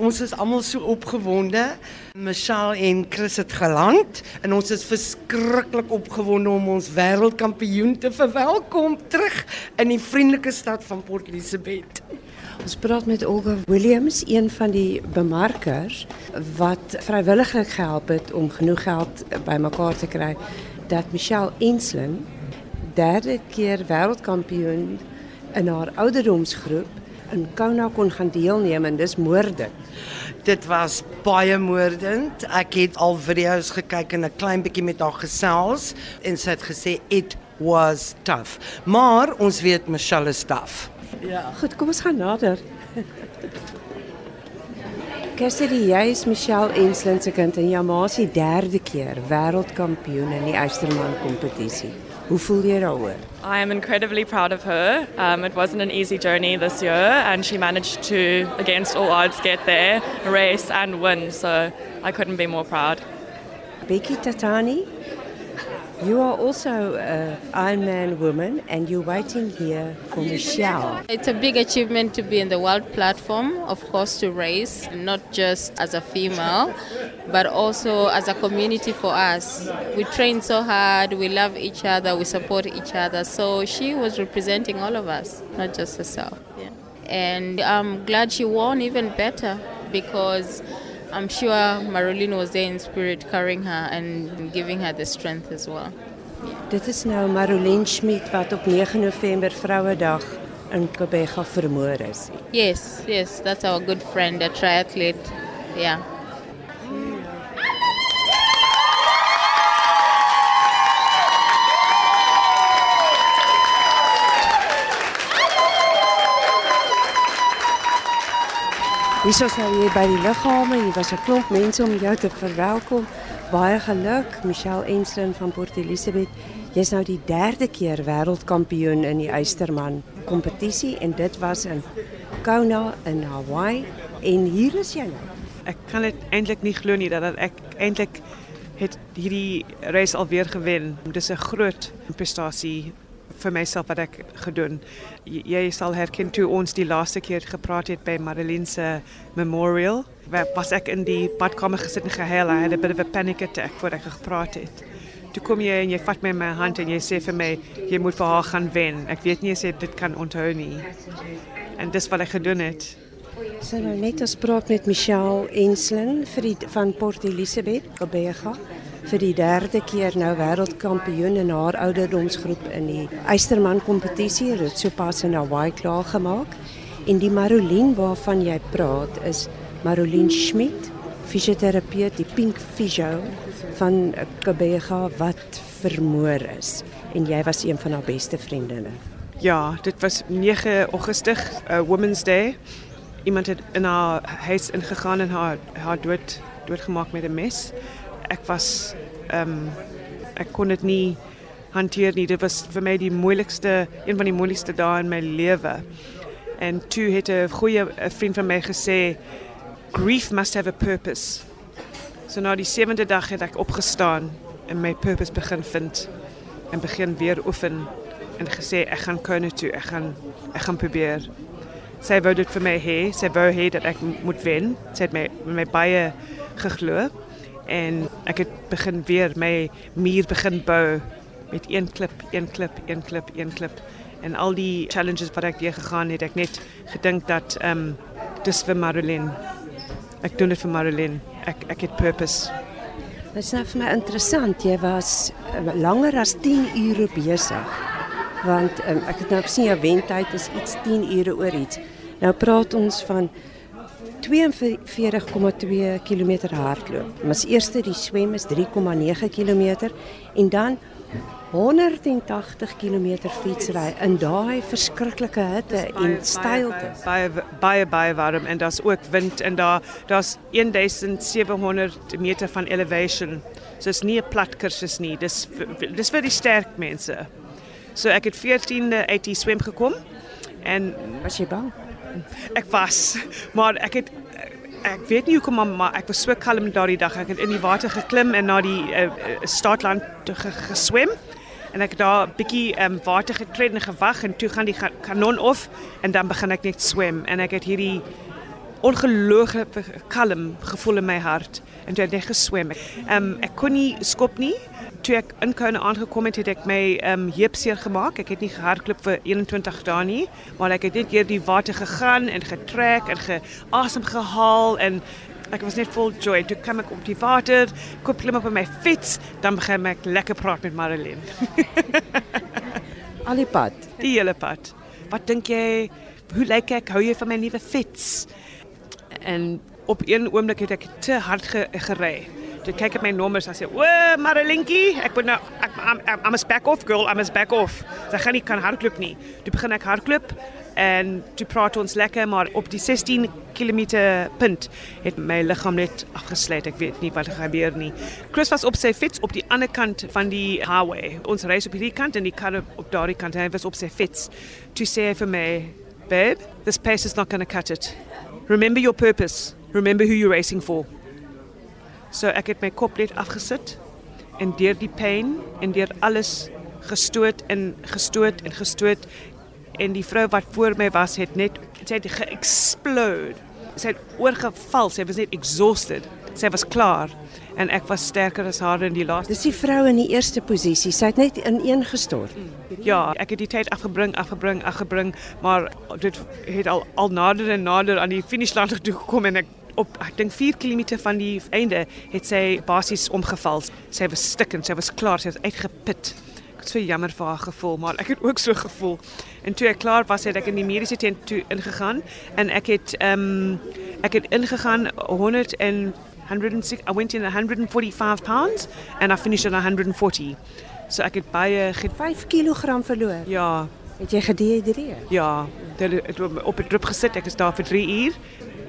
Ons is almal so opgewonde. Michelle en Chris het geland en ons is verskriklik opgewonde om ons wêreldkampioen te verwelkom terug in die vriendelike stad van Port Elizabeth. Ons praat met Olga Williams, een van die bemarkers wat vrywilliglik gehelp het om genoeg geld bymekaar te kry dat Michelle Enslin derde keer wêreldkampioen in haar ouderdomsgroep in Kona kon gaan deelneem en dis moordend. Dit was baie moordend. Ek het al video's gekyk en 'n klein bietjie met haar gesels en sy het gesê it was tough. Maar ons weet Michelle is tough. Ja. Goed, kom ons gaan nader. Cassidy, jy is Michelle Enslin se kind en jou ma is die derde keer wêreldkampioen in die Eysterman kompetisie. Hoe voel jy daaroor? I am incredibly proud of her. Um, it wasn't an easy journey this year, and she managed to, against all odds, get there, race, and win. So I couldn't be more proud. Becky Tatani, you are also an Ironman woman and you're waiting here for Michelle. It's a big achievement to be in the world platform, of course, to race, not just as a female, but also as a community for us. We train so hard, we love each other, we support each other. So she was representing all of us, not just herself. Yeah. And I'm glad she won even better because I'm sure Marilyn was there in spirit carrying her and giving her the strength as well. Dit is nou Marilyn Schmidt wat op 9 November Vrouedag in Kobega vermoor is. Yes, yes, that's our good friend, a triathlete. Yeah. Hier is nou hier by die liggame. Hier was 'n klomp mense om jou te verwelkom. Baie geluk, Michelle Enslin van Port Elizabeth. Jy's nou die derde keer wêreldkampioen in die Eysterman kompetisie en dit was in Kona in Hawaii en hier is jy nou. Ek kan dit eintlik nie glo dat ek eintlik het hierdie reis alweer gewen. Is 'n groot prestasie vir myself wat ek gedoen. Jy, jy sal herken toe ons die laaste keer gepraat het by Marilyn se memorial. Waar was ek in die badkamer gesit en gehuil. I had a bit of a panic attack voor ek gepraat het. Toe kom jy en jy vat my in my hand en jy sê vir my jy moet vir haar gaan wen. Ek weet nie as jy dit kan onthou nie. En dis wat ek gedoen het. So nou net ons praat met Michelle Enslin vir die, van Port Elizabeth, Kobega vir die derde keer nou wêreldkampioen in haar ouderdomsgroep in die Eysterman kompetisie. Dit sopas in Hawaii klaar gemaak. En die Marolien waarvan jy praat is Marolien Schmidt, fisioterapeut, die Pink Physio van Kabega wat vermoor is. En jy was een van haar beste vriendinne. Ja, dit was 9 Augustus, uh, Women's Day. Iemand het in haar huis ingegaan en haar haar dood doodgemaak met 'n mes ek was ehm um, ek kon dit nie hanteer nie. Dit was vir my die een van die moeilikste dae in my lewe. En toe het 'n goeie vriend van my gesê grief must have a purpose. So nou die sewende dag het ek opgestaan en my purpose begin vind en begin weer oefen en gesê ek gaan kon toe, ek gaan ek gaan probeer. Sy wou dit vir my hê, sy wou dat ek moet wen. Sy het my my baie en ek het begin weer my muur begin bou met een klip, een klip, een klip, een klip en al die challenges wat ek deur gegaan het, ek net gedink dat ehm um, dis vir Marilyn. Ek doen dit vir Marilyn. Ek ek het purpose. Dit is nou vir my interessant. Jy was uh, langer as 10 ure besig. Want um, ek het nou gesien jou wentyd is iets 10 ure oor iets. Nou praat ons van 42,2 km hardloop. Mas eerste die swem is 3,9 km en dan 180 km fietsry in daai verskriklike hitte en steilte. Baie baie baie warm en daar's ook wind en daar daar's 1700 meter van elevation. So is nie 'n plat kursus nie. Dis dis vir die sterk mense. So ek het 14de uit die swem gekom en was jy bang? Ek was, maar ek het ek weet nie hoekom maar ek was so kalm daardie dag. Ek het in die water geklim en na die uh, startland geswem. En ek daar bietjie um, water getred en gewag en toe gaan die kanon af en dan begin ek net swem. En ek het hierdie ongelooflike kalm gevoel in my hart en toe het ek geswem. Ek, um, ek kon nie skop nie. Toe ek in Kona aangekom het, het ek my um, heup seer gemaak. Ek het nie gehardloop vir 21 dae nie, maar ek het net deur die water gegaan en getrek en geasem gehaal en ek was net vol joy. Toe kom ek op die water, kom klim op my fiets, dan begin ek lekker praat met Marilyn. Al die pad. Die hele pad. Wat dink jy? Hoe lyk ek? Hou jy van my nuwe fiets? En op een oomblik het ek te hard ge gery. Toe kyk ek my nommers en sê, "O, Marilinkie, ek moet nou ek I'm, a back off girl, I'm a back off." Sy gaan nie kan hardloop nie. Toe begin ek hardloop en toe praat ons lekker, maar op die 16 km punt het my liggaam net afgesluit. Ek weet nie wat gebeur nie. Chris was op sy fiets op die ander kant van die highway. Ons ry op hierdie kant en die kar op daardie kant. Hy was op sy fiets. Toe sê hy vir my, "Babe, this pace is not going to cut it. Remember your purpose." remember who you're racing for. So ek het my kop net afgesit en deur die pyn en deur alles gestoot en gestoot en gestoot en die vrou wat voor my was het net sy het geëxplode. Sy het oorgeval, sy was net exhausted. Sy was klaar en ek was sterker as haar in die laaste. Dis die vrou in die eerste posisie. Sy het net ineengestort. Ja, ek het die tyd afgebring, afgebring, afgebring, maar dit het al al nader en nader aan die finishlyn toe gekom en ek op ek dink 4 km van die einde het sy basies omgeval. Sy was stikkend, sy was klaar, sy het uitgeput. Ek het so jammer vir haar gevoel, maar ek het ook so gevoel. En toe ek klaar was, het ek in die mediese tent toe ingegaan en ek het ehm um, ek het ingegaan 100 en 106 I went in 145 pounds and I finished at 140. So ek het baie 5 kg verloor. Ja. Het jy gedehydreer? Ja, dit op 'n drip gesit. Ek is daar vir 3 uur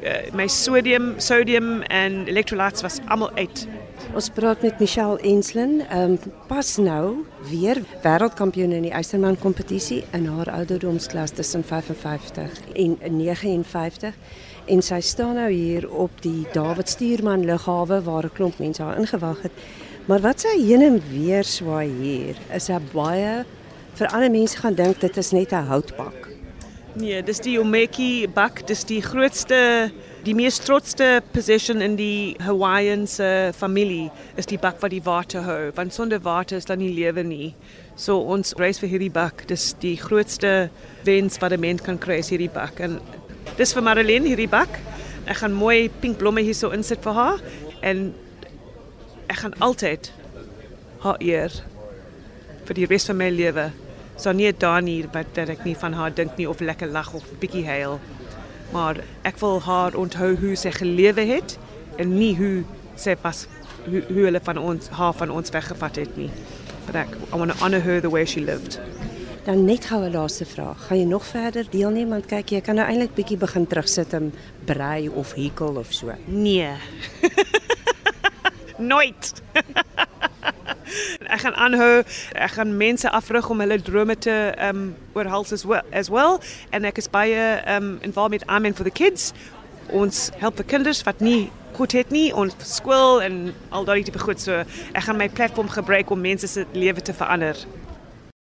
uh, my sodium, sodium en electrolytes was almal uit. Ons praat met Michelle Enslin, um, pas nou weer wêreldkampioen in die Eisterman kompetisie in haar ouderdomsklas tussen 55 en 59 en sy staan nou hier op die David Stuurman lughawe waar 'n klomp mense haar ingewag het. Maar wat sy heen en weer swaai hier is 'n baie vir ander mense gaan dink dit is net 'n houtbak. Nee, dis die Omeki bak, dis die grootste die mees trotste possession in die Hawaiian se familie is die bak wat die water hou, want sonder water is daar nie lewe nie. So ons reis vir hierdie bak, dis die grootste wens wat 'n mens kan kry is hierdie bak en dis vir Marilyn hierdie bak. Ek gaan mooi pink blomme hierso insit vir haar en ek gaan altyd haar eer vir die res van my lewe so nie daar nie wat dat ek nie van haar dink nie of lekker lag of bietjie huil. Maar ek wil haar onthou hoe sy gelewe het en nie hoe sy was hoe, hoe hulle van ons haar van ons weggevat het nie. But ek, I want to honor her the way she lived. Dan net gou 'n laaste vraag. Gaan jy nog verder deelneem want kyk jy kan nou eintlik bietjie begin terugsit en brei of hekel of so. Nee. Nooit. ek gaan aanhou. Ek gaan mense afrig om hulle drome te ehm um, oorhals as well as well en ek is baie ehm um, involved met Amen for the Kids. Ons help vir kinders wat nie goed het nie. Ons skool en al daai tipe goed. So ek gaan my platform gebruik om mense se lewe te verander